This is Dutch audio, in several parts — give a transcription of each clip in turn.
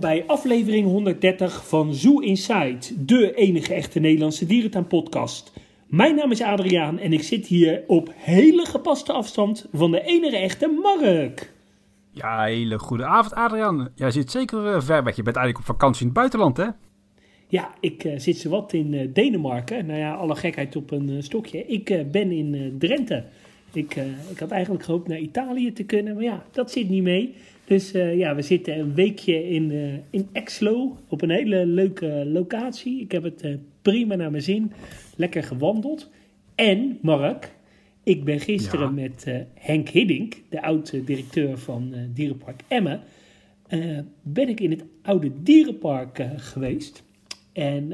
welkom bij aflevering 130 van Zoo Inside, de enige echte Nederlandse dierentuinpodcast. Mijn naam is Adriaan en ik zit hier op hele gepaste afstand van de enige echte Mark. Ja, hele goede avond Adriaan. Jij zit zeker uh, ver weg. Je bent eigenlijk op vakantie in het buitenland, hè? Ja, ik uh, zit zowat in uh, Denemarken. Nou ja, alle gekheid op een stokje. Ik ben in Drenthe. Ik, ik had eigenlijk gehoopt naar Italië te kunnen, maar ja, dat zit niet mee. Dus uh, ja, we zitten een weekje in, uh, in Exlo op een hele leuke locatie. Ik heb het uh, prima naar mijn zin, lekker gewandeld. En Mark, ik ben gisteren ja. met Henk Hiddink, de oud-directeur van Dierenpark Emmen, ben ik in het oude dierenpark geweest. En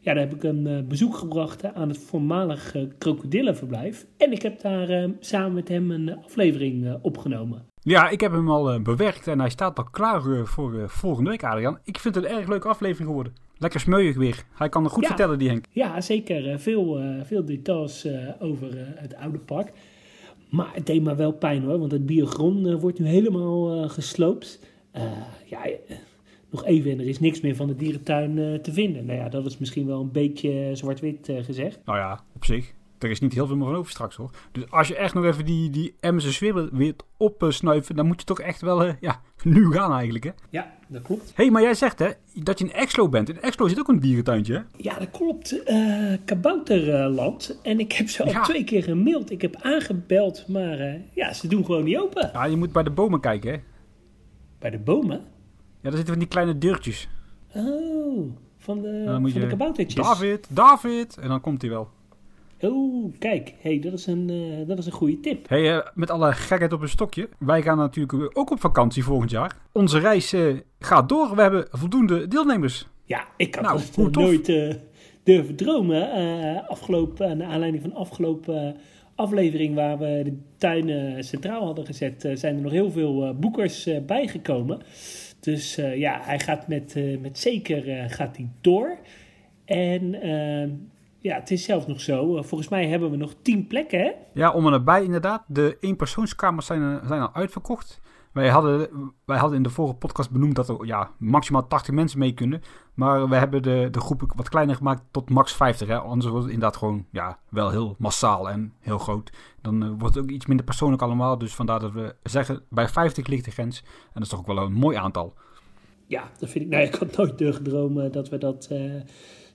ja, daar heb ik een bezoek gebracht aan het voormalig krokodillenverblijf. En ik heb daar samen met hem een aflevering opgenomen. Ja, ik heb hem al uh, bewerkt en hij staat al klaar uh, voor uh, volgende week, Adrian. Ik vind het een erg leuke aflevering geworden. Lekker smeuig weer. Hij kan er goed ja. vertellen, die Henk. Ja, zeker. veel, veel details over het oude park. Maar het deed me wel pijn hoor, want het biogron wordt nu helemaal gesloopt. ja, nog even en er is niks meer van de dierentuin te vinden. Nou ja, dat is misschien wel een beetje zwart-wit gezegd. Nou ja, op zich er is niet heel veel meer van over straks hoor. Dus als je echt nog even die, die Emse swibbel weer opsnuiven, dan moet je toch echt wel uh, ja, nu gaan eigenlijk hè? Ja, dat klopt. Hé, hey, maar jij zegt hè, dat je in Exlo bent. In Exlo zit ook een dierentuintje hè? Ja, dat klopt. Uh, Kabouterland. En ik heb ze al ja. twee keer gemaild. Ik heb aangebeld, maar uh, ja, ze doen gewoon niet open. Ja, je moet bij de bomen kijken hè? Bij de bomen? Ja, daar zitten van die kleine deurtjes. Oh, van de, van de kaboutertjes. David, David. En dan komt hij wel. Oh, kijk, hey, dat, is een, uh, dat is een goede tip. Hey, uh, met alle gekheid op een stokje. Wij gaan natuurlijk ook op vakantie volgend jaar. Onze reis uh, gaat door. We hebben voldoende deelnemers. Ja, ik had nou, het nooit durven dromen. afgelopen, naar aanleiding van afgelopen aflevering waar we de tuinen centraal hadden gezet, zijn er nog heel veel boekers bijgekomen. Dus ja, hij gaat met, met zeker gaat hij door. En ja, het is zelfs nog zo. Volgens mij hebben we nog tien plekken, hè? Ja, om en nabij inderdaad. De eenpersoonskamers zijn, zijn al uitverkocht. Wij hadden, wij hadden in de vorige podcast benoemd dat er ja, maximaal 80 mensen mee kunnen. Maar we hebben de, de groep wat kleiner gemaakt tot max 50. Hè? Anders wordt het inderdaad gewoon ja, wel heel massaal en heel groot. Dan uh, wordt het ook iets minder persoonlijk allemaal. Dus vandaar dat we zeggen, bij 50 ligt de grens. En dat is toch ook wel een mooi aantal. Ja, dat vind ik. Nou, ik had nooit gedroomd dat we dat... Uh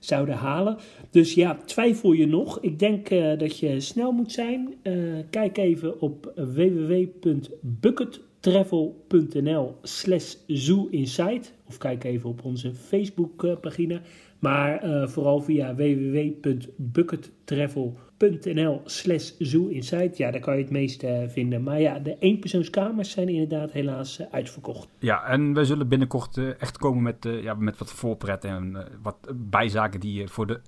zouden halen. Dus ja, twijfel je nog? Ik denk uh, dat je snel moet zijn. Kijk even op www.buckettravel.nl slash zooinsight. Of kijk even op onze Facebookpagina. Maar uh, vooral via www.buckettravel.nl slash zooinsight. Ja, daar kan je het meeste vinden. Maar ja, de eenpersoonskamers zijn inderdaad helaas uitverkocht. Ja, en we zullen binnenkort echt komen met, ja, met wat voorpret en wat bijzaken die voor de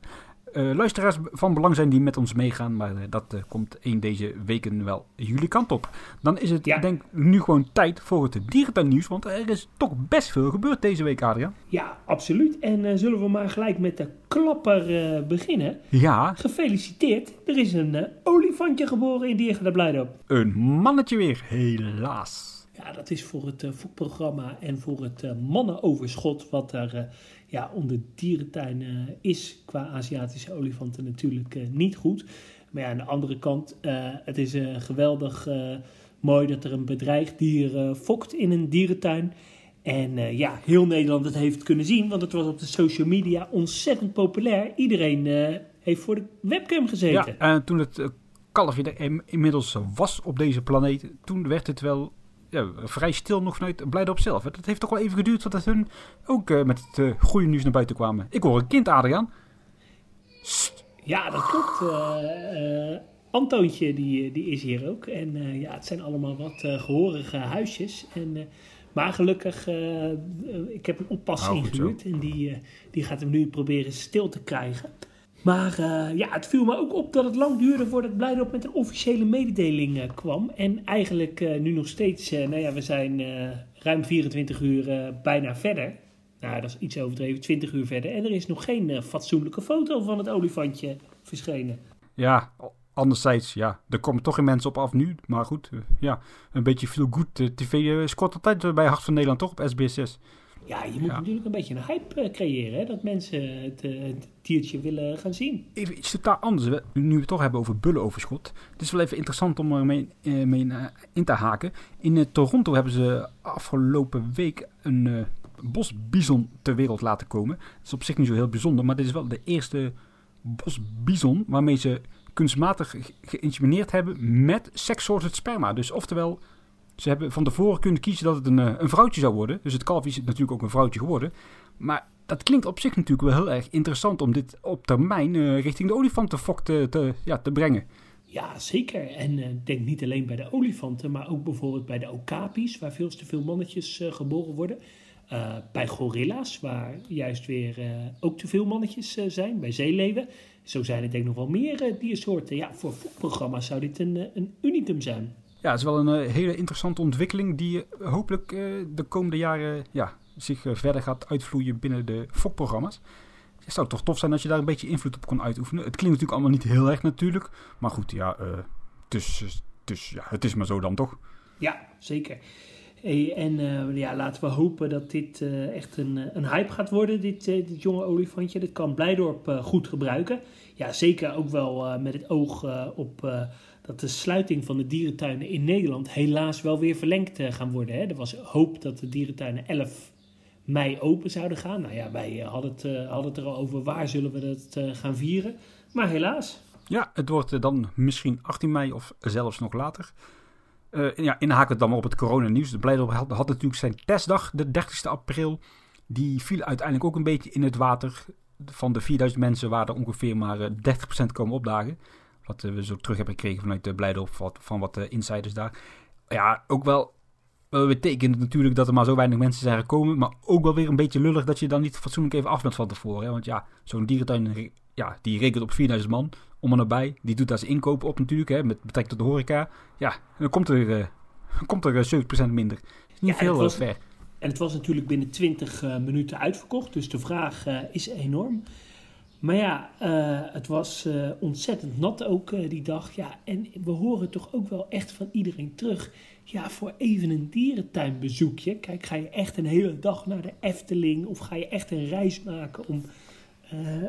uh, luisteraars van belang zijn die met ons meegaan. Maar uh, dat uh, komt één deze weken wel jullie kant op. Dan is het, ja. denk nu gewoon tijd voor het dierentuinnieuws. Want er is toch best veel gebeurd deze week, Adriaan. Ja, absoluut. En zullen we maar gelijk met de klapper beginnen? Ja. Gefeliciteerd. Er is een olifantje geboren in Diergaarde Blijdorp. Een mannetje weer, helaas. Ja, dat is voor het voetprogramma en voor het mannenoverschot wat er ja, om de dierentuin uh, is qua Aziatische olifanten natuurlijk niet goed. Maar ja, aan de andere kant, het is geweldig mooi dat er een bedreigd dier fokt in een dierentuin. En ja, heel Nederland het heeft kunnen zien, want het was op de social media ontzettend populair. Iedereen heeft voor de webcam gezeten. Ja, en toen het kalfje inmiddels was op deze planeet, toen werd het wel ja, vrij stil nog vanuit Blijdorp zelf. Het heeft toch wel even geduurd voordat hun ook uh, met het uh, goede nieuws naar buiten kwamen. Ik hoor een kind, Adriaan. Ja, dat klopt. Uh, Antoontje die, die is hier ook. En ja, het zijn allemaal wat gehorige huisjes. En, maar gelukkig, ik heb een oppas oh, ingehuurd. En die, die gaat hem nu proberen stil te krijgen. Maar uh, ja, het viel me ook op dat het lang duurde voordat Blijdorp met een officiële mededeling uh, kwam. En eigenlijk uh, nu nog steeds, nou ja, we zijn ruim 24 uur bijna verder. Nou, dat is iets overdreven, 20 uur verder. En er is nog geen fatsoenlijke foto van het olifantje verschenen. Ja, anderzijds, ja, er komen toch geen mensen op af nu. Maar goed, ja, een beetje veel goed. TV scoort altijd bij Hart van Nederland toch op SBS6. Ja, je moet Ja. natuurlijk een beetje een hype eh, creëren, hè, dat mensen het, eh, het diertje willen gaan zien. Even iets totaal anders. Nu we het toch hebben over bullenoverschot. Het is wel even interessant om er mee, eh, mee in te haken. In Toronto hebben ze afgelopen week een bosbison ter wereld laten komen. Dat is op zich niet zo heel bijzonder, maar dit is wel de eerste bosbison waarmee ze kunstmatig ge- geïnsemineerd hebben met sekssoorten sperma. Dus oftewel, ze hebben van tevoren kunnen kiezen dat het een, eh, een vrouwtje zou worden. Dus het kalf is natuurlijk ook een vrouwtje geworden. Maar dat klinkt op zich natuurlijk wel heel erg interessant om dit op termijn eh, richting de olifantenfok te, te, ja, te brengen. Ja, zeker. En ik denk niet alleen bij de olifanten, maar ook bijvoorbeeld bij de okapis, waar veel te veel mannetjes geboren worden. Bij gorilla's, waar juist weer ook te veel mannetjes zijn. Bij zeeleeuwen. Zo zijn er denk ik nog wel meer diersoorten. Ja, voor fokprogramma's zou dit een, een unicum zijn. Ja, het is wel een eh, hele interessante ontwikkeling die eh, hopelijk eh, de komende jaren ja, zich verder gaat uitvloeien binnen de fokprogramma's. Het zou toch tof zijn als je daar een beetje invloed op kon uitoefenen. Het klinkt natuurlijk allemaal niet heel erg natuurlijk. Maar goed, ja, dus, dus, ja het is maar zo dan toch. Ja, zeker. Hey, en ja, laten we hopen dat dit echt een, een hype gaat worden, dit, jonge olifantje. Dat kan Blijdorp goed gebruiken. Ja, zeker ook wel met het oog op dat de sluiting van de dierentuinen in Nederland helaas wel weer verlengd eh, gaan worden. Hè. Er was hoop dat de dierentuinen 11 mei open zouden gaan. Nou ja, wij eh, hadden, het, eh, het er al over waar zullen we dat gaan vieren. Maar helaas. Ja, het wordt dan misschien 18 mei of zelfs nog later. Eh ja, dan op het coronanieuws. De Blijdorp had, natuurlijk zijn testdag, de 30 april. Die viel uiteindelijk ook een beetje in het water. Van de 4000 mensen waren er ongeveer maar eh, 30% komen opdagen. Wat eh, we zo terug hebben gekregen vanuit de Blijdorp, van, van wat eh, insiders daar. Ja, ook wel betekent natuurlijk dat er maar zo weinig mensen zijn gekomen. Maar ook wel weer een beetje lullig dat je dan niet fatsoenlijk even af bent van tevoren. Hè? Want ja, zo'n dierentuin ja, die rekent op 4000 man om en nabij. Die doet daar zijn inkopen op natuurlijk, hè, met betrekking tot de horeca. Ja, dan komt er, eh, komt er eh, 70% minder. Is niet Ja, veel eh, was- ver. En het was natuurlijk binnen 20 eh, minuten uitverkocht, dus de vraag eh, is enorm. Maar ja, eh, het was eh, ontzettend nat ook eh, die dag. Ja, en we horen toch ook wel echt van iedereen terug. Ja, voor even een dierentuinbezoekje. Kijk, ga je echt een hele dag naar de Efteling of ga je echt een reis maken om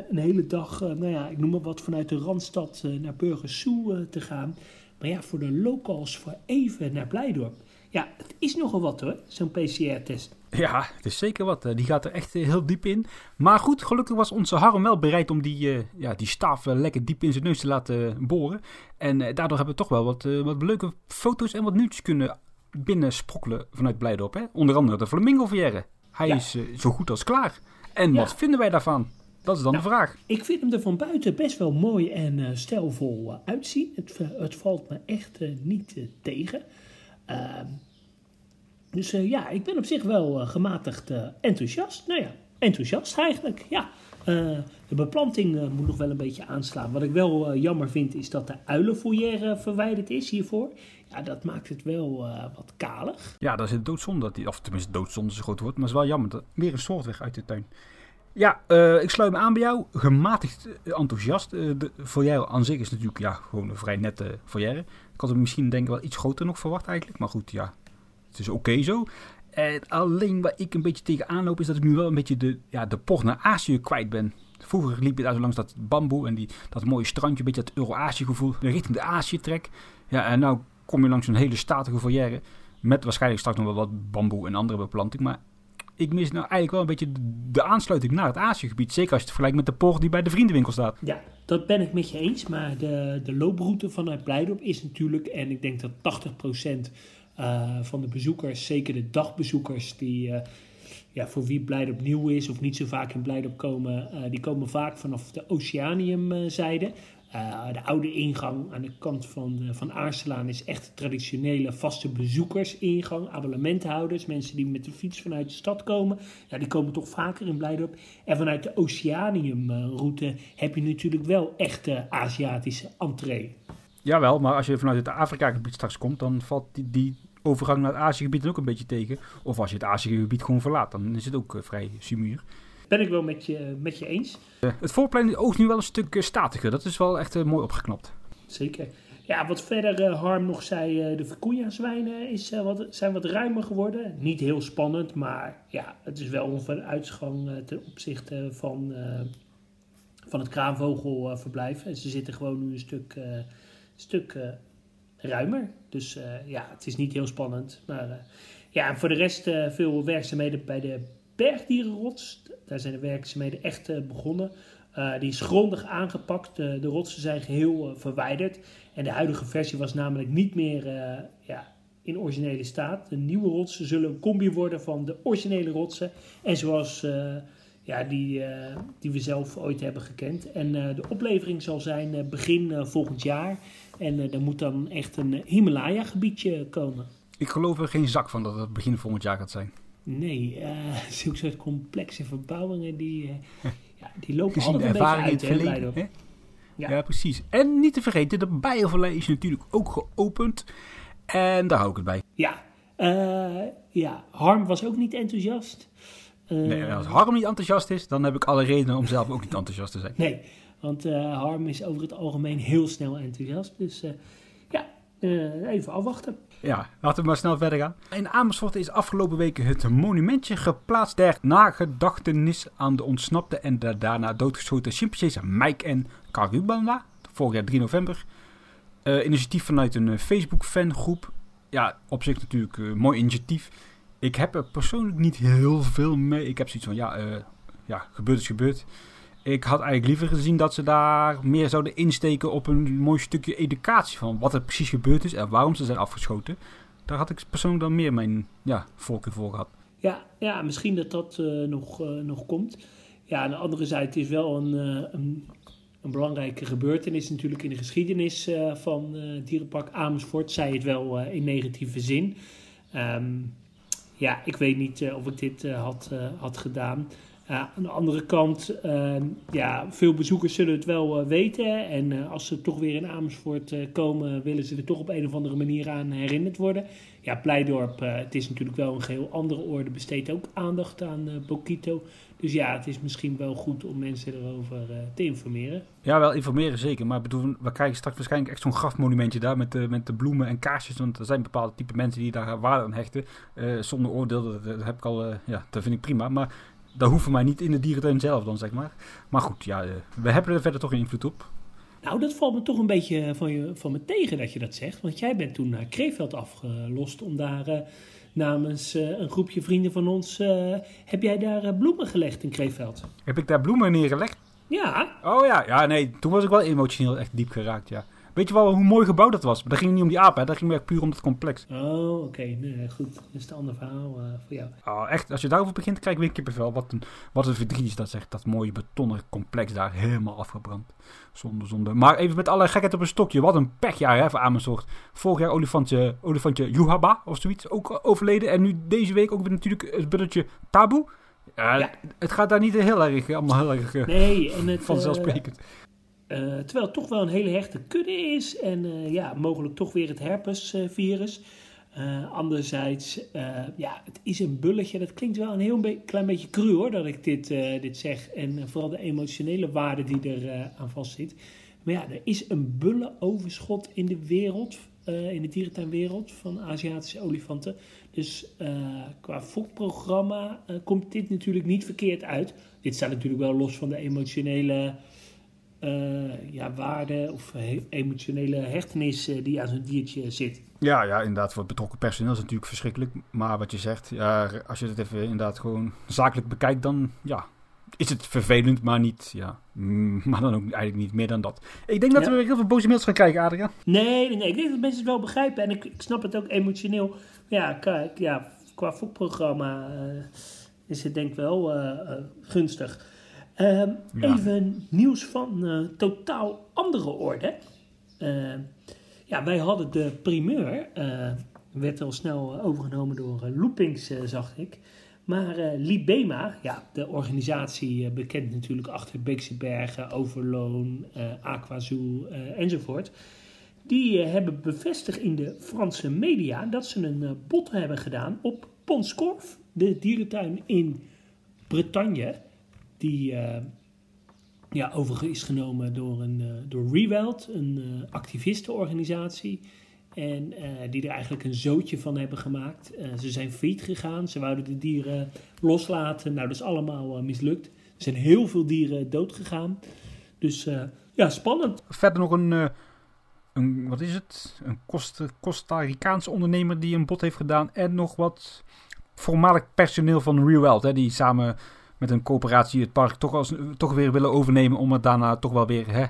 een hele dag, nou ja, ik noem maar wat, vanuit de Randstad naar Burgersoe te gaan. Maar ja, voor de locals voor even naar Blijdorp. Ja, het is nogal wat hoor, zo'n PCR-test. Ja, het is zeker wat. eh, Die gaat er echt eh, heel diep in. Maar goed, gelukkig was onze Harm wel bereid om die, eh, ja, die staaf lekker diep in zijn neus te laten boren. En daardoor hebben we toch wel wat, wat leuke foto's en wat nieuwtjes kunnen binnen sprokkelen vanuit Blijdorp. Hè? Onder andere de Flamingo Verrière. Hij Ja. is zo goed als klaar. En Ja. wat vinden wij daarvan? Dat is dan Nou, de vraag. Ik vind hem er van buiten best wel mooi en stijlvol uitzien. Het, het valt me echt niet tegen. Dus eh, ja, ik ben op zich wel eh, gematigd eh, enthousiast. Nou ja, enthousiast eigenlijk, ja. De beplanting moet nog wel een beetje aanslaan. Wat ik wel jammer vind is dat de uilenfoyer verwijderd is hiervoor. Ja, dat maakt het wel wat kalig. Ja, dat is het doodzonde. Dat die, of tenminste, doodzonde is een groot woord. Maar het is wel jammer. Dat, weer een soort weg uit de tuin. Ja, ik sluit me aan bij jou. Gematigd enthousiast. Eh, de aan zich is natuurlijk ja, gewoon een vrij nette foyer. Ik had hem misschien denk ik wel iets groter nog verwacht eigenlijk. Maar goed, ja, het is oké zo. En alleen waar ik een beetje tegenaan loop is dat ik nu wel een beetje de, ja, de pocht naar Azië kwijt ben. Vroeger liep je daar zo langs dat bamboe en die, dat mooie strandje, een beetje dat Euro-Azië gevoel, richting de Azië trek. Ja, en nou kom je langs een hele statige foyer met waarschijnlijk straks nog wel wat bamboe en andere beplanting. Maar ik mis nou eigenlijk wel een beetje de, de aansluiting naar het Aziëgebied. Zeker als je het vergelijkt met de poort die bij de vriendenwinkel staat. Ja, dat ben ik met je eens. Maar de, de looproute vanuit Blijdorp is natuurlijk, en ik denk dat 80% eh, van de bezoekers, zeker de dagbezoekers, die, eh, ja, voor wie Blijdorp nieuw is of niet zo vaak in Blijdorp komen, eh, die komen vaak vanaf de Oceaniumzijde. De oude ingang aan de kant van, eh, van Aarselaan is echt de traditionele vaste bezoekersingang. Abonnementhouders, mensen die met de fiets vanuit de stad komen. Ja, die komen toch vaker in Blijdorp. En vanuit de Oceaniumroute heb je natuurlijk wel echte Aziatische entree. Jawel, maar als je vanuit het Afrika-gebied straks komt, dan valt die, die overgang naar het Aziëgebied dan ook een beetje tegen. Of als je het Aziëgebied gewoon verlaat, dan is het ook eh, vrij sumuur. Ben ik wel met je, met je eens. Eh, het voorplein oogt nu wel een stuk eh, statiger. Dat is wel echt eh, mooi opgeknapt. Zeker. Ja, wat verder Harm nog zei, de Vicuña-zwijnen is, wat, zijn wat ruimer geworden. Niet heel spannend, maar ja, het is wel een uitgang ten opzichte van, van het kraanvogelverblijf. En ze zitten gewoon nu een stuk, stuk ruimer. Dus ja, het is niet heel spannend. Maar ja, voor de rest veel werkzaamheden bij de bergdierenrots. Daar zijn de werkzaamheden echt begonnen. Die is grondig aangepakt. de rotsen zijn geheel verwijderd. En de huidige versie was namelijk niet meer ja, in originele staat. De nieuwe rotsen zullen een combi worden van de originele rotsen. En zoals ja, die, die we zelf ooit hebben gekend. En de oplevering zal zijn begin volgend jaar. En er moet dan echt een Himalaya-gebiedje komen. Ik geloof er geen zak van dat het begin volgend jaar gaat zijn. Nee, zulke soort complexe verbouwingen die die lopen Gezien altijd een ervaring beetje uit, in het verleden. Ja. ja. precies. En niet te vergeten, de Bijenvallei is natuurlijk ook geopend. En daar hou ik het bij. Ja, uh, ja. Harm was ook niet enthousiast. Nee, als Harm niet enthousiast is, dan heb ik alle redenen om zelf ook niet enthousiast te zijn. Nee, want uh, Harm is over het algemeen heel snel enthousiast. Dus ja, even afwachten. Ja, laten we maar snel verder gaan. In Amersfoort is afgelopen weken het monumentje geplaatst ter nagedachtenis aan de ontsnapte en daarna doodgeschoten chimpansees Mike en Karubanda. Vorig jaar 3 november. Initiatief vanuit een eh, Facebook-fangroep. Ja, op zich natuurlijk een mooi initiatief. Ik heb er persoonlijk niet heel veel mee. Ik heb zoiets van, ja, uh, ja gebeurd is gebeurd. Ik had eigenlijk liever gezien dat ze daar meer zouden insteken op een mooi stukje educatie van wat er precies gebeurd is en waarom ze zijn afgeschoten. Daar had ik persoonlijk dan meer mijn ja, voorkeur voor gehad. Ja, ja misschien dat dat uh, nog, uh, nog komt. Ja, aan de andere zijde is wel een, een, een, belangrijke gebeurtenis natuurlijk in de geschiedenis van Dierenpark Amersfoort. Zij het wel in negatieve zin. Um, ja, ik weet niet of ik dit had, had gedaan. Aan de andere kant, uh, ja, veel bezoekers zullen het wel weten. En als ze toch weer in Amersfoort komen, willen ze er toch op een of andere manier aan herinnerd worden. Ja, Pleidorp, het is natuurlijk wel een geheel andere orde, besteedt ook aandacht aan Bokito. Dus ja, het is misschien wel goed om mensen erover te informeren. Ja, wel informeren zeker. Maar bedoel, we krijgen straks waarschijnlijk echt zo'n grafmonumentje daar met de, met de bloemen en kaarsjes. Want er zijn bepaalde type mensen die daar waarde aan hechten. zonder oordeel, dat, heb ik al, ja, dat vind ik prima. Maar dat hoeven mij niet in de dierentuin zelf dan, zeg maar. Maar goed, ja, eh, we hebben er verder toch een invloed op. Nou, dat valt me toch een beetje van, je, van me tegen dat je dat zegt. Want jij bent toen naar Kreeveld afgelost om daar uh, namens uh, een groepje vrienden van ons... Uh, heb jij daar bloemen gelegd in Kreeveld? Heb ik daar bloemen neergelegd? Ja. Oh ja, ja nee, toen was ik wel emotioneel echt diep geraakt, ja. Weet je wel hoe mooi gebouwd dat was? Maar dat ging niet om die apen, dat ging echt puur om het complex. Oh, oké. Nee, goed. Dat is een ander verhaal uh, voor jou. Oh, echt. Als je daarover begint, krijg ik weer kippenvel. Wat een, wat een verdriet is dat zegt. Dat mooie betonnen complex daar helemaal afgebrand. Zonde, zonde. Maar even met alle gekheid op een stokje. Wat een pechjaar hè, voor Amersfoort. Vorig jaar olifantje, olifantje Yuhaba of zoiets. Ook overleden. En nu deze week ook weer natuurlijk het buddetje Tabu. ja. Het gaat daar niet heel erg, allemaal heel erg uh, nee, en het, vanzelfsprekend. Uh, uh, terwijl het toch wel een hele hechte kudde is en uh, ja, mogelijk toch weer het herpesvirus. Uh, anderzijds, ja, het is een bulletje. Dat klinkt wel een heel klein beetje cru hoor, dat ik dit, dit zeg. En vooral de emotionele waarde die er aan vastzit. Maar ja, er is een bullenoverschot in de wereld, in de dierentuinwereld van Aziatische olifanten. Dus qua fokprogramma komt dit natuurlijk niet verkeerd uit. Dit staat natuurlijk wel los van de emotionele uh, ja, waarde of emotionele hechtenis uh, die aan zo'n diertje zit. Ja, ja, inderdaad. Voor het betrokken personeel is het natuurlijk verschrikkelijk. Maar wat je zegt, ja, als je het even inderdaad gewoon zakelijk bekijkt, dan ja, is het vervelend, maar niet, ja, mm, maar dan ook eigenlijk niet meer dan dat. Ik denk dat ja. we heel veel boze mails gaan krijgen, Adriaan. Nee, nee, ik denk dat mensen het wel begrijpen en ik, ik snap het ook emotioneel. Ja, kijk, ja qua fokprogramma uh, is het denk ik wel gunstig. Ehm, even nieuws van uh, totaal andere orde. Ehm, ja, wij hadden de primeur, uh, werd al snel overgenomen door uh, Loopings, zag ik. Maar Libema, ja, de organisatie bekend natuurlijk achter Beekse Bergen, Overloon, Aquazoo enzovoort. Die hebben bevestigd in de Franse media dat ze een bod hebben gedaan op Ponscorf, de dierentuin in Bretagne die, uh, ja, over is genomen door, een, uh, door Reweld, een uh, activistenorganisatie. En die er eigenlijk een zootje van hebben gemaakt. ze zijn failliet gegaan, ze wouden de dieren loslaten. Nou, dat is allemaal mislukt. Er zijn heel veel dieren dood gegaan. Dus ja, spannend. Verder nog een, een wat is het? Een Costa Ricaanse ondernemer die een bod heeft gedaan. En nog wat voormalig personeel van Reweld, hè, die samen met een coöperatie het park toch, als, toch weer willen overnemen. Om het daarna toch wel weer hè,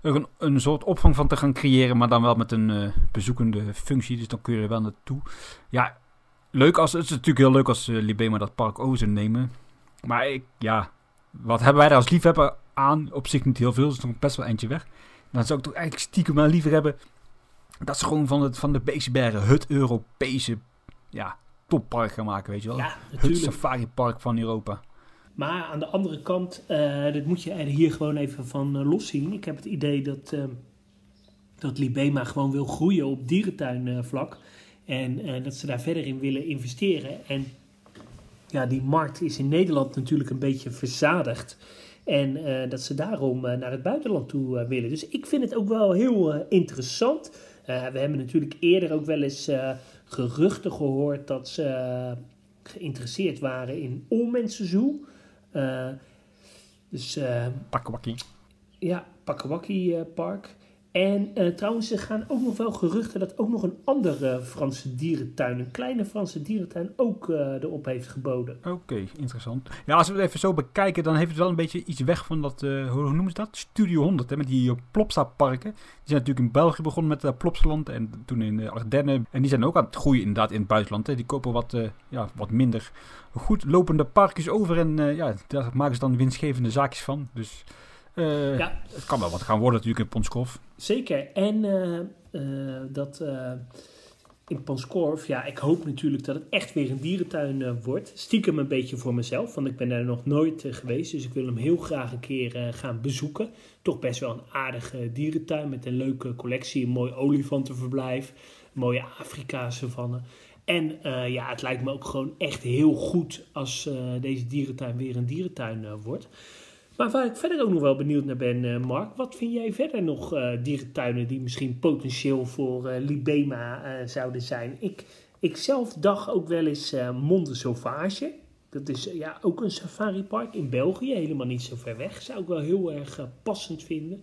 een, een soort opvang van te gaan creëren. Maar dan wel met een uh, bezoekende functie. Dus dan kun je er wel naartoe. Ja, leuk als, het is natuurlijk heel leuk als uh, Libema dat park over zou nemen. Maar ik, ja, wat hebben wij daar als liefhebber aan? Op zich niet heel veel. Is nog best wel eentje weg. Dan zou ik toch eigenlijk stiekem maar liever hebben. Dat ze gewoon van, het, van de Beeksebergen het Europese ja, toppark gaan maken, weet je wel. Ja, het safari park van Europa. Maar aan de andere kant, uh, dit moet je er hier gewoon even van uh, los zien. Ik heb het idee dat, uh, dat Libema gewoon wil groeien op dierentuinvlak. en dat ze daar verder in willen investeren. En ja, die markt is in Nederland natuurlijk een beetje verzadigd. En dat ze daarom naar het buitenland toe willen. Dus ik vind het ook wel heel interessant. we hebben natuurlijk eerder ook wel eens geruchten gehoord dat ze geïnteresseerd waren in Olmense Zoo. Uh, dus, uh, Pakwakkie. Ja, Pakwakkie uh, Park. En uh, trouwens, er gaan ook nog wel geruchten dat ook nog een andere Franse dierentuin, een kleine Franse dierentuin, ook uh, erop heeft geboden. Oké, interessant. Ja, als we het even zo bekijken, dan heeft het wel een beetje iets weg van dat, uh, hoe noemen ze dat? Studio 100, hè, met die Plopsa-parken. Die zijn natuurlijk in België begonnen met uh, Plopsaland en toen in de Ardennen. En die zijn ook aan het groeien inderdaad in het buitenland. Hè. Die kopen wat, ja, wat minder goed lopende parkjes over en ja, daar maken ze dan winstgevende zaakjes van. Dus... Uh, ja. Het kan wel wat gaan worden natuurlijk in Ponskorf. Zeker. En uh, uh, dat in Ponskorf, ja, ik hoop natuurlijk dat het echt weer een dierentuin wordt. Stiekem een beetje voor mezelf, want ik ben daar nog nooit geweest. Dus ik wil hem heel graag een keer gaan bezoeken. Toch best wel een aardige dierentuin met een leuke collectie. Een mooi olifantenverblijf, mooie Afrika-savanne. En ja, het lijkt me ook gewoon echt heel goed als deze dierentuin weer een dierentuin wordt. Maar waar ik verder ook nog wel benieuwd naar ben, uh, Mark, wat vind jij verder nog uh, dierentuinen die misschien potentieel voor uh, Libema zouden zijn? Ik, ik zelf dacht ook wel eens Monde Sauvage. Dat is ja, ook een safaripark in België, helemaal niet zo ver weg. Zou ik wel heel erg passend vinden.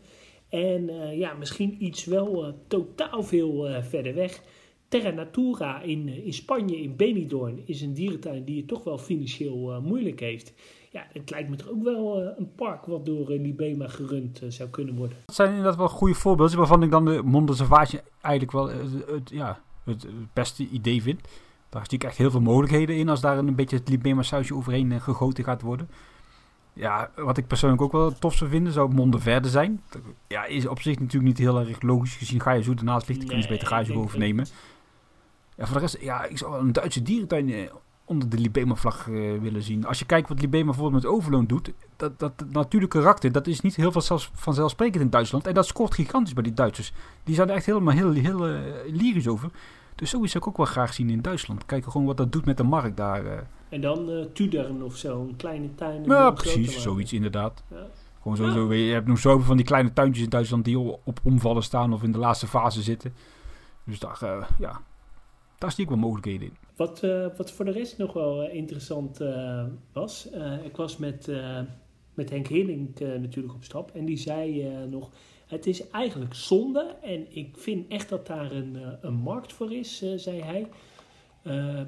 En ja, misschien iets wel totaal veel verder weg. Terra Natura in, in Spanje, in Benidorm, is een dierentuin die het toch wel financieel moeilijk heeft. Ja, het lijkt me toch ook wel uh, een park wat door uh, Libema gerund uh, zou kunnen worden. Dat zijn inderdaad wel goede voorbeelden waarvan ik dan de Monde Sauvage eigenlijk wel het, ja, het, beste idee vind. Daar zie ik echt heel veel mogelijkheden in als daar een beetje het Libema sausje overheen gegoten gaat worden. Ja, wat ik persoonlijk ook wel tof zou vinden, zou Monde Verde zijn. Ja, is op zich natuurlijk niet heel erg logisch gezien. Ga je zo ernaast ligt, kun je beter ga je overnemen. Ja, voor de rest, ja, ik zou een Duitse dierentuin onder de Libema-vlag uh, willen zien. Als je kijkt wat Libema bijvoorbeeld met Overloon doet, dat, dat, dat natuurlijke karakter, dat is niet heel veel zelfs, vanzelfsprekend in Duitsland. En dat scoort gigantisch bij die Duitsers. Die zijn er echt helemaal heel, heel uh, lyrisch over. Dus zoiets zou ik ook wel graag zien in Duitsland. Kijken gewoon wat dat doet met de markt daar. Uh. En dan Tudern of zo, een kleine tuin. Ja, precies, zoiets inderdaad. Ja. Gewoon sowieso, ja. je hebt nog zoveel van die kleine tuintjes in Duitsland die op omvallen staan of in de laatste fase zitten. Dus daar, ja, daar zie ik wel mogelijkheden in. Wat, uh, wat voor de rest nog wel uh, interessant uh, was, ik was met, met Henk Heerling natuurlijk op stap en die zei nog, het is eigenlijk zonde en ik vind echt dat daar een, een markt voor is, zei hij.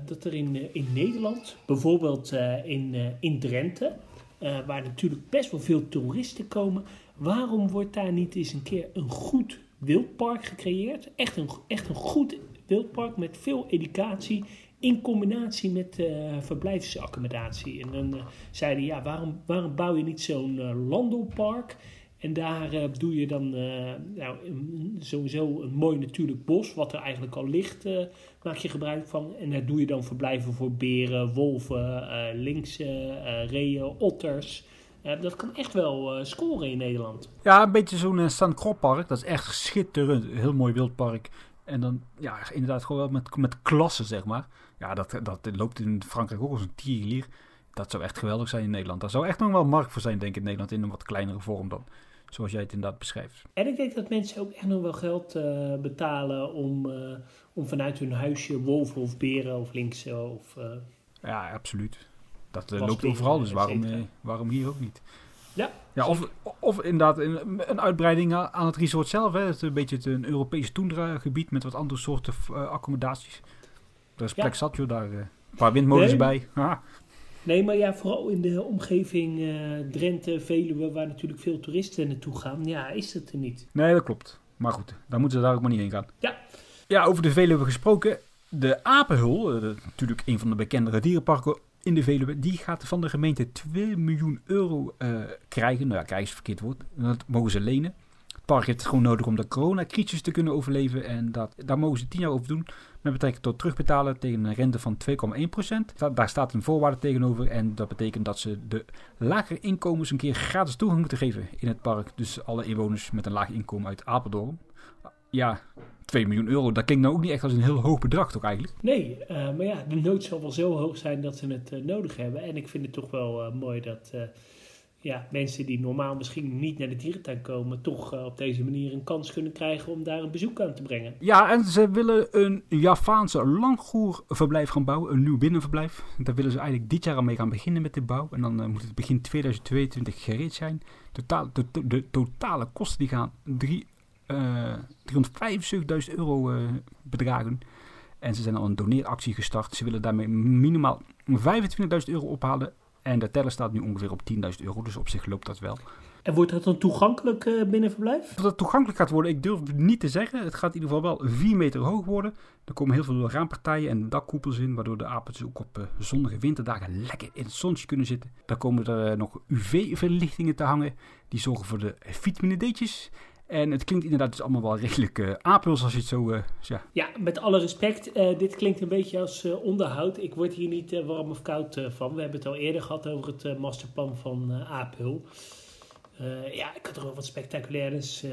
dat er in, in Nederland, bijvoorbeeld in, in Drenthe, waar natuurlijk best wel veel toeristen komen, waarom wordt daar niet eens een keer een goed wildpark gecreëerd? Echt een, echt een goed wildpark met veel educatie in combinatie met uh, verblijfsaccommodatie. En dan uh, zeiden ja, waarom, waarom bouw je niet zo'n uh, landelpark? En daar doe je dan nou, sowieso een mooi natuurlijk bos, wat er eigenlijk al ligt, maak je gebruik van. En daar doe je dan verblijven voor beren, wolven, linksen, reeën, otters. dat kan echt wel scoren in Nederland. Ja, een beetje zo'n uh, park. Dat is echt schitterend. Heel mooi wildpark. En dan, ja, inderdaad gewoon wel met, met klasse, zeg maar. Ja, dat, dat loopt in Frankrijk ook als een tierlier. dat zou echt geweldig zijn in Nederland. Daar zou echt nog wel markt voor zijn, denk ik, in Nederland. In een wat kleinere vorm dan. Zoals jij het inderdaad beschrijft. En ik denk dat mensen ook echt nog wel geld uh, betalen om, uh, om vanuit hun huisje wolven of beren of linksen of... Uh, ja, absoluut. Dat loopt overal, dus waarom, waarom hier ook niet? Ja. ja of, of inderdaad een, een uitbreiding aan het resort zelf. Hè. Het een beetje het, een Europees toendra-gebied met wat andere soorten accommodaties. Er is plek ja. zat, joh, daar. een paar windmolens nee. bij. Nee, maar ja, vooral in de omgeving uh, Drenthe, Veluwe, waar natuurlijk veel toeristen naartoe gaan, ja, is dat er niet. Nee, dat klopt. Maar goed, daar moeten ze daar ook maar niet heen gaan. Ja. Ja, over de Veluwe gesproken. De Apenhul, uh, natuurlijk een van de bekendere dierenparken in de Veluwe, die gaat van de gemeente 2 miljoen euro uh, krijgen. Nou ja, krijgen is verkeerd woord. Dat mogen ze lenen. Het park heeft gewoon nodig om de coronacrisis te kunnen overleven. En dat, daar mogen ze 10 jaar over doen. Met betrekking tot terugbetalen tegen een rente van 2,1%. Daar staat een voorwaarde tegenover. En dat betekent dat ze de lagere inkomens een keer gratis toegang moeten geven in het park. Dus alle inwoners met een laag inkomen uit Apeldoorn. Ja, 2 miljoen euro, dat klinkt nou ook niet echt als een heel hoog bedrag toch eigenlijk? Nee, uh, maar ja, de nood zal wel zo hoog zijn dat ze het uh, nodig hebben. En ik vind het toch wel uh, mooi dat ja, mensen die normaal misschien niet naar de dierentuin komen, toch uh, op deze manier een kans kunnen krijgen om daar een bezoek aan te brengen. Ja, en ze willen een Javaanse langgoerverblijf gaan bouwen, een nieuw binnenverblijf. Daar willen ze eigenlijk dit jaar al mee gaan beginnen met de bouw. En dan uh, moet het begin 2022 gereed zijn. Totaal, de, de, totale kosten die gaan drie, uh, 375.000 euro bedragen. En ze zijn al een doneeractie gestart. Ze willen daarmee minimaal 25.000 euro ophalen en de teller staat nu ongeveer op 10.000 euro, dus op zich loopt dat wel. En wordt dat dan toegankelijk uh, binnenverblijf? Dat het toegankelijk gaat worden, ik durf het niet te zeggen. Het gaat in ieder geval wel 4 meter hoog worden. Er komen heel veel raampartijen en dakkoepels in, waardoor de apen ook op uh, zonnige winterdagen lekker in het zonnetje kunnen zitten. Daar komen er uh, nog UV-verlichtingen te hangen, die zorgen voor de vitamine D'tjes. En het klinkt inderdaad dus allemaal wel redelijk uh, apels als je het zo... Uh, ja. ja, met alle respect. Uh, dit klinkt een beetje als onderhoud. Ik word hier niet warm of koud van. We hebben het al eerder gehad over het masterplan van Apel. ja, ik had er wel wat spectaculairs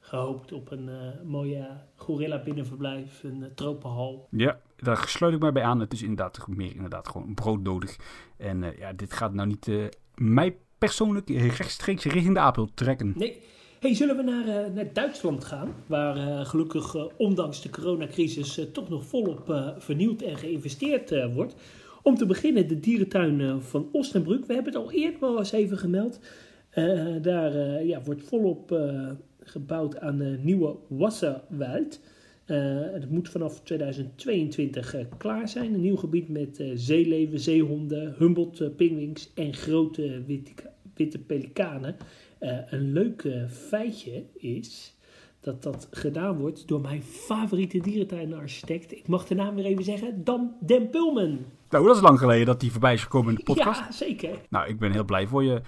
gehoopt op een mooie gorilla binnenverblijf, een tropenhal. Ja, daar sluit ik mij bij aan. Het is inderdaad meer inderdaad gewoon broodnodig. En ja, dit gaat nou niet mij persoonlijk rechtstreeks richting de Apel trekken. Nee, Hey, zullen we naar, uh, naar Duitsland gaan? Waar uh, gelukkig, uh, ondanks de coronacrisis, toch nog volop vernieuwd en geïnvesteerd wordt. Om te beginnen de dierentuin van Ostenbrück. We hebben het al eerder wel eens even gemeld. daar ja, wordt volop gebouwd aan de nieuwe Wasserwald. het moet vanaf 2022 klaar zijn. Een nieuw gebied met zeeleven, zeehonden, Humboldt, pingwings en grote witte, witte pelikanen. Uh, een leuk uh, feitje is dat dat gedaan wordt door mijn favoriete dierentuinarchitect. Ik mag de naam weer even zeggen, Dan Den Pulman. Nou, dat is lang geleden dat die voorbij is gekomen in de podcast. Ja, zeker. Nou, ik ben heel blij voor je.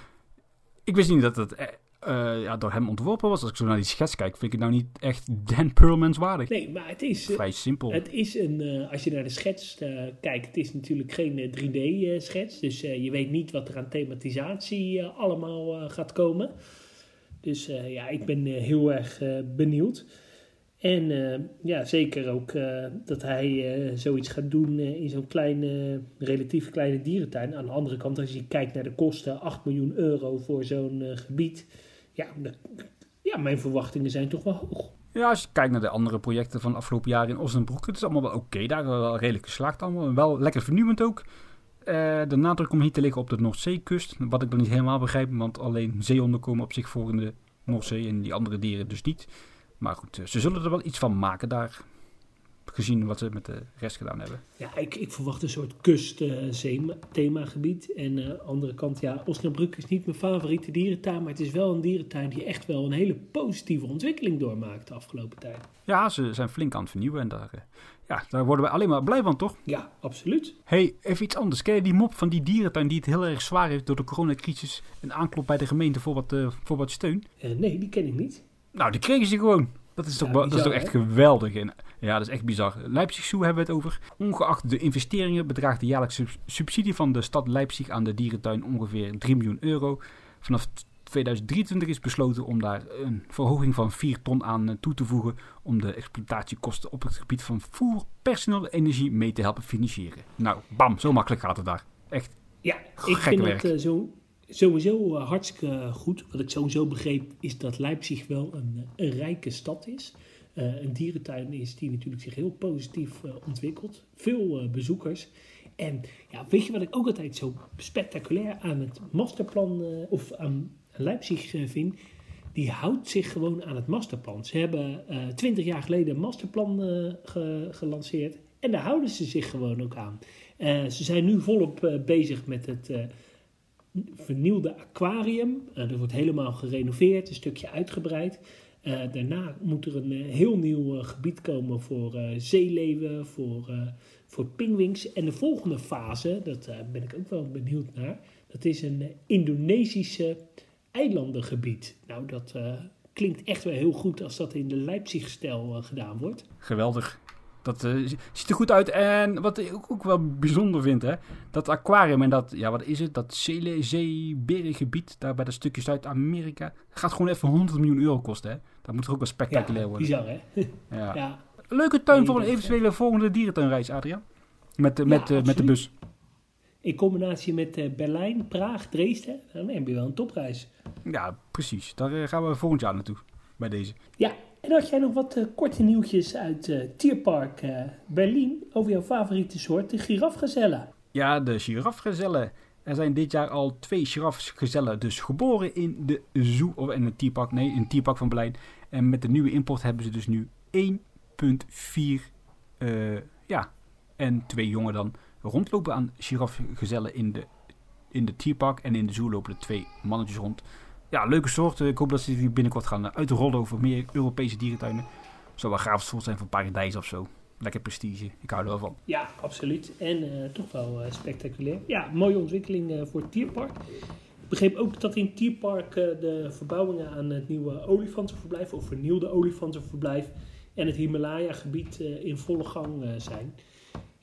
Ik wist niet dat het uh, ja, door hem ontworpen was. Als ik zo naar die schets kijk, vind ik het nou niet echt Dan Perlmans waardig. Nee, maar het is... Vrij simpel. Het is een... Uh, als je naar de schets uh, kijkt, het is natuurlijk geen 3D-schets. dus je weet niet wat er aan thematisatie allemaal gaat komen. Dus ja, ik ben heel erg benieuwd. En ja, zeker ook dat hij zoiets gaat doen in zo'n kleine, relatief kleine dierentuin. Aan de andere kant, als je kijkt naar de kosten, 8 miljoen euro voor zo'n gebied ja, ja, mijn verwachtingen zijn toch wel hoog. Ja, als je kijkt naar de andere projecten van de afgelopen jaren in Osnabrück, het is allemaal wel oké daar, wel redelijk geslaagd allemaal. Wel lekker vernieuwend ook. Uh, de nadruk komt hier te liggen op de Noordzeekust, wat ik dan niet helemaal begrijp, want alleen zeehonden komen op zich voor in de Noordzee en die andere dieren dus niet. Maar goed, eh, ze zullen er wel iets van maken daar gezien wat ze met de rest gedaan hebben. Ja, ik, ik verwacht een soort kust-themagebied. en aan uh, de andere kant, ja, Osnabrück is niet mijn favoriete dierentuin, maar het is wel een dierentuin die echt wel een hele positieve ontwikkeling doormaakt de afgelopen tijd. Ja, ze zijn flink aan het vernieuwen en daar, uh, ja, daar worden we alleen maar blij van, toch? Ja, absoluut. hey, even iets anders. Ken je die mop van die dierentuin die het heel erg zwaar heeft door de coronacrisis en aanklopt bij de gemeente voor wat, voor wat steun? nee, die ken ik niet. Nou, die kregen ze gewoon. Dat is toch, ja, bizar, dat is toch echt geweldig. En, ja, dat is echt bizar. Leipzig Zoo hebben we het over. Ongeacht de investeringen bedraagt de jaarlijkse subsidie van de stad Leipzig aan de dierentuin ongeveer 3 miljoen euro. Vanaf 2023 is besloten om daar een verhoging van 4 ton aan toe te voegen om de exploitatiekosten op het gebied van voer, personeel en energie mee te helpen financieren. Nou, bam, zo makkelijk gaat het daar. Echt Ja, ik vind werk. het eh, zo, sowieso eh, hartstikke goed. Wat ik sowieso begreep is dat Leipzig wel een, eh, rijke stad is. Eh, een dierentuin is die natuurlijk zich heel positief eh, ontwikkelt. Veel eh, bezoekers. En ja, weet je wat ik ook altijd zo spectaculair aan het masterplan eh, of aan Leipzig eh, vind? Die houdt zich gewoon aan het masterplan. Ze hebben twintig jaar geleden een masterplan eh, ge- gelanceerd. En daar houden ze zich gewoon ook aan. Eh, ze zijn nu volop eh, bezig met het eh, vernieuwde aquarium. Eh, dat wordt helemaal gerenoveerd, een stukje uitgebreid. Eh, daarna moet er een eh, heel nieuw eh, gebied komen voor eh, zeeleeuwen, voor, eh voor pingwings. En de volgende fase, dat eh, ben ik ook wel benieuwd naar, dat is een eh, Indonesische eilandengebied. Nou, dat eh, klinkt echt wel heel goed als dat in de Leipzig-stijl eh, gedaan wordt. Geweldig. Dat eh, ziet er goed uit. En wat ik ook, wel bijzonder vind, hè. Dat aquarium en dat, ja, wat is het? Dat zeeberengebied daar bij dat stukje Zuid-Amerika. Gaat gewoon even 100 miljoen euro kosten, hè. Dat moet toch ook wel spectaculair ja, worden. bizar hè? Ja. Ja, Leuke tuin voor een eventuele volgende dierentuinreis, Adriaan. Met, de Ja, met, de met de bus. in combinatie met eh, Berlijn, Praag, Dresden, dan heb je wel een topreis. Ja, precies. Daar eh, gaan we volgend jaar naartoe. Bij deze. Ja, en had jij nog wat eh, korte nieuwtjes uit eh, Tierpark eh, Berlin over jouw favoriete soort, de girafgezellen? Ja, de girafgezellen. Er zijn dit jaar al twee girafgezellen dus geboren in de zoo, of in het tierpark, nee, in het tierpark van Berlijn. En met de nieuwe import hebben ze dus nu 1,4, eh ja, en twee jongen dan rondlopen aan girafgezellen in de, in de tierpark. En in de zoo lopen er twee mannetjes rond. Ja, leuke soort. Ik hoop dat ze die binnenkort gaan eh, uitrollen over meer Europese dierentuinen. Zou wel gaaf soort zijn van Paradijs of zo. Lekker prestige. Ik hou er wel van. Ja, absoluut. En eh, toch wel eh, spectaculair. Ja, mooie ontwikkeling eh, voor het Tierpark. Ik begreep ook dat in het Tierpark eh, de verbouwingen aan het nieuwe olifantenverblijf, of vernieuwde olifantenverblijf, en het Himalaya-gebied eh, in volle gang eh, zijn.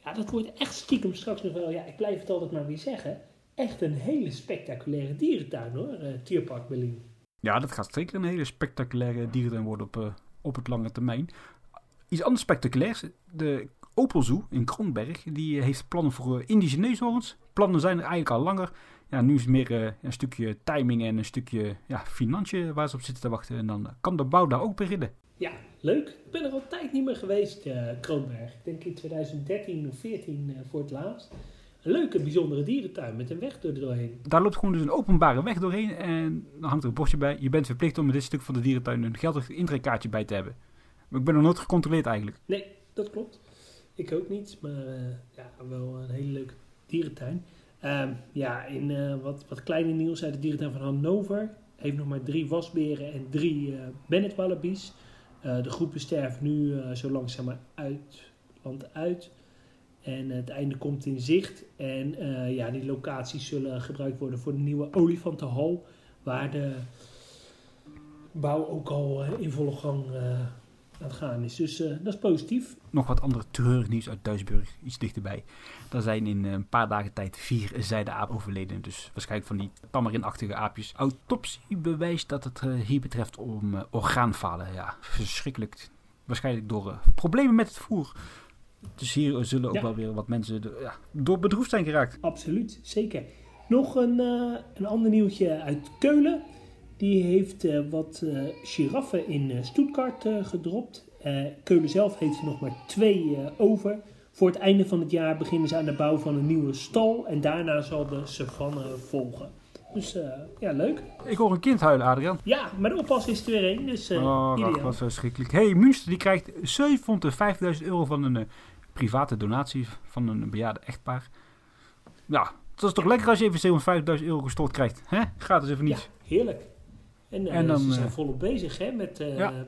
Ja, dat wordt echt stiekem straks nog wel, ja, ik blijf het altijd maar weer zeggen, echt een hele spectaculaire dierentuin hoor, eh, Tierpark Berlin. Ja, dat gaat zeker een hele spectaculaire dierentuin worden op, eh, op het lange termijn. Iets anders spectaculairs. De Opel Zoo in Kroonberg, die heeft plannen voor eh, Indische neushoorns. Plannen zijn er eigenlijk al langer. Ja, nu is het meer eh, een stukje timing en een stukje ja, financiën waar ze op zitten te wachten. En dan kan de bouw daar ook beginnen. Ja, leuk. Ik ben er al tijd niet meer geweest, eh Kroonberg. Ik denk in 2013 of 14 eh, voor het laatst. Een leuke, bijzondere dierentuin met een weg er doorheen. Daar loopt gewoon dus een openbare weg doorheen. En dan hangt er een bordje bij. Je bent verplicht om met dit stuk van de dierentuin een geldig intrekkaartje bij te hebben. Maar ik ben nog nooit gecontroleerd eigenlijk. Nee, dat klopt. Ik ook niet, maar eh, ja, wel een hele leuke dierentuin. Ehm, ja, in eh, wat, wat kleine nieuws uit de dierentuin van Hannover. Heeft nog maar drie wasberen en drie eh Bennett wallabies. De groepen sterven nu zo langzaam uit, land uit. En het einde komt in zicht. En eh, ja, die locaties zullen gebruikt worden voor de nieuwe olifantenhal. Waar de bouw ook al eh, in volle gang eh, aan het gaan is. Dus dat is positief. Nog wat andere treurig nieuws uit Duisburg, iets dichterbij. Er zijn in een paar dagen tijd vier zijdeapen overleden. Dus waarschijnlijk van die tamarinachtige aapjes. Autopsie bewijst dat het hier betreft om orgaanfalen. Ja, verschrikkelijk. Waarschijnlijk door problemen met het voer. Dus hier zullen ook Ja. wel weer wat mensen de- ja, door bedroefd zijn geraakt. Absoluut, zeker. Nog een, eh, een ander nieuwtje uit Keulen. Die heeft eh, wat eh, giraffen in Stuttgart gedropt. Keulen zelf heeft er nog maar twee over. Voor het einde van het jaar beginnen ze aan de bouw van een nieuwe stal. En daarna zal de savanne volgen. Dus ja, leuk. Ik hoor een kind huilen, Adriaan. Ja, maar de oppas is er weer één. Dus oh, ach, ideaal. wat verschrikkelijk. hey, Münster die krijgt 750.000 euro van een private donatie van een bejaarde echtpaar. Ja, dat is toch lekker als je even 750.000 euro gestort krijgt. Hè? Gaat dus even Ja, niet. heerlijk. En, eh, En dan, ze zijn eh, volop bezig hè, met, eh, Ja.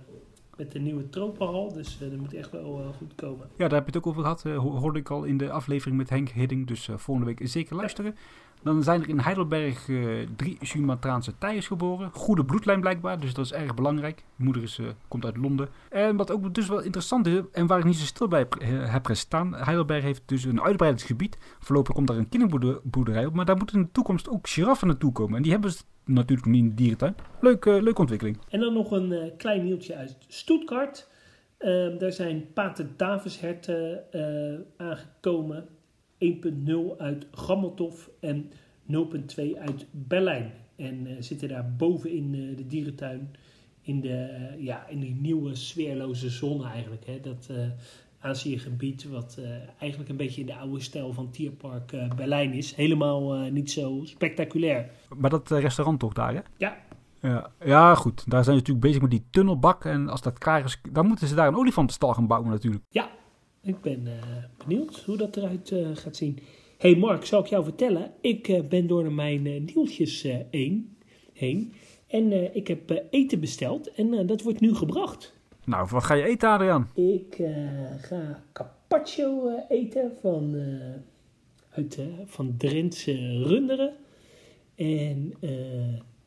met de nieuwe tropenhal. Dus dat moet echt wel goed komen. Ja, daar heb je het ook over gehad. eh, ho- hoorde ik al in de aflevering met Henk Hidding. Dus volgende week zeker luisteren. Dan zijn er in Heidelberg eh, drie Sumatraanse tijgers geboren. Goede bloedlijn blijkbaar, dus dat is erg belangrijk. Moeder is, eh, komt uit Londen. En wat ook dus wel interessant is, en waar ik niet zo stil bij eh, heb gestaan. Heidelberg heeft dus een uitbreidingsgebied. Voorlopig komt daar een kinderboerderij op. Maar daar moeten in de toekomst ook giraffen naartoe komen. En die hebben ze natuurlijk niet in de dierentuin. Leuk, leuke ontwikkeling. En dan nog een klein nieuwtje uit Stuttgart. Ehm, daar zijn Pater Davisherten aangekomen. 1.0 uit Gammeltof. En 0.2 uit Berlijn. En zitten daar boven in de dierentuin in, de, ja, in die nieuwe sfeerloze zone eigenlijk. Hè? Dat Azië-gebied, wat eigenlijk een beetje in de oude stijl van Tierpark Berlijn is. Helemaal niet zo spectaculair. Maar dat restaurant toch daar, hè? Ja, ja, ja, goed. Daar zijn ze natuurlijk bezig met die tunnelbak. En als dat klaar is, dan moeten ze daar een olifantenstal gaan bouwen natuurlijk. Ja, ik ben uh, benieuwd hoe dat eruit uh, gaat zien. hey Mark, zal ik jou vertellen? Ik uh, ben door mijn nieuwtjes heen, heen. En ik heb eten besteld en dat wordt nu gebracht. Nou, wat ga je eten, Adriaan? Ik ga carpaccio eten van, uit, van Drentse runderen. En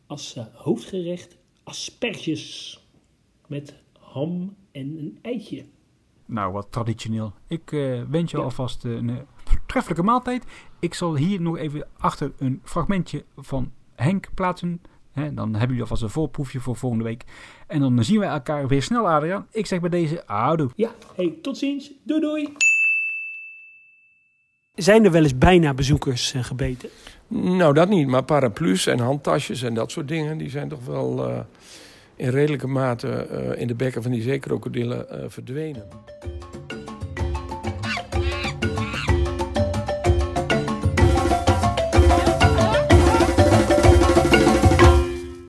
als hoofdgerecht asperges met ham en een eitje. Nou, wat traditioneel. Ik uh, wens je ja. alvast een uh, treffelijke maaltijd. Ik zal hier nog even achter een fragmentje van Henk plaatsen. He, dan hebben jullie alvast een voorproefje voor volgende week. En dan zien wij elkaar weer snel, Adriaan. Ik zeg bij deze, houdoe. Ja, hey, tot ziens. Doei doei. Zijn er wel eens bijna bezoekers uh, gebeten? Nou, dat niet. Maar paraplu's en handtasjes en dat soort dingen... die zijn toch wel uh, in redelijke mate uh, in de bekken van die zeekrokodillen verdwenen.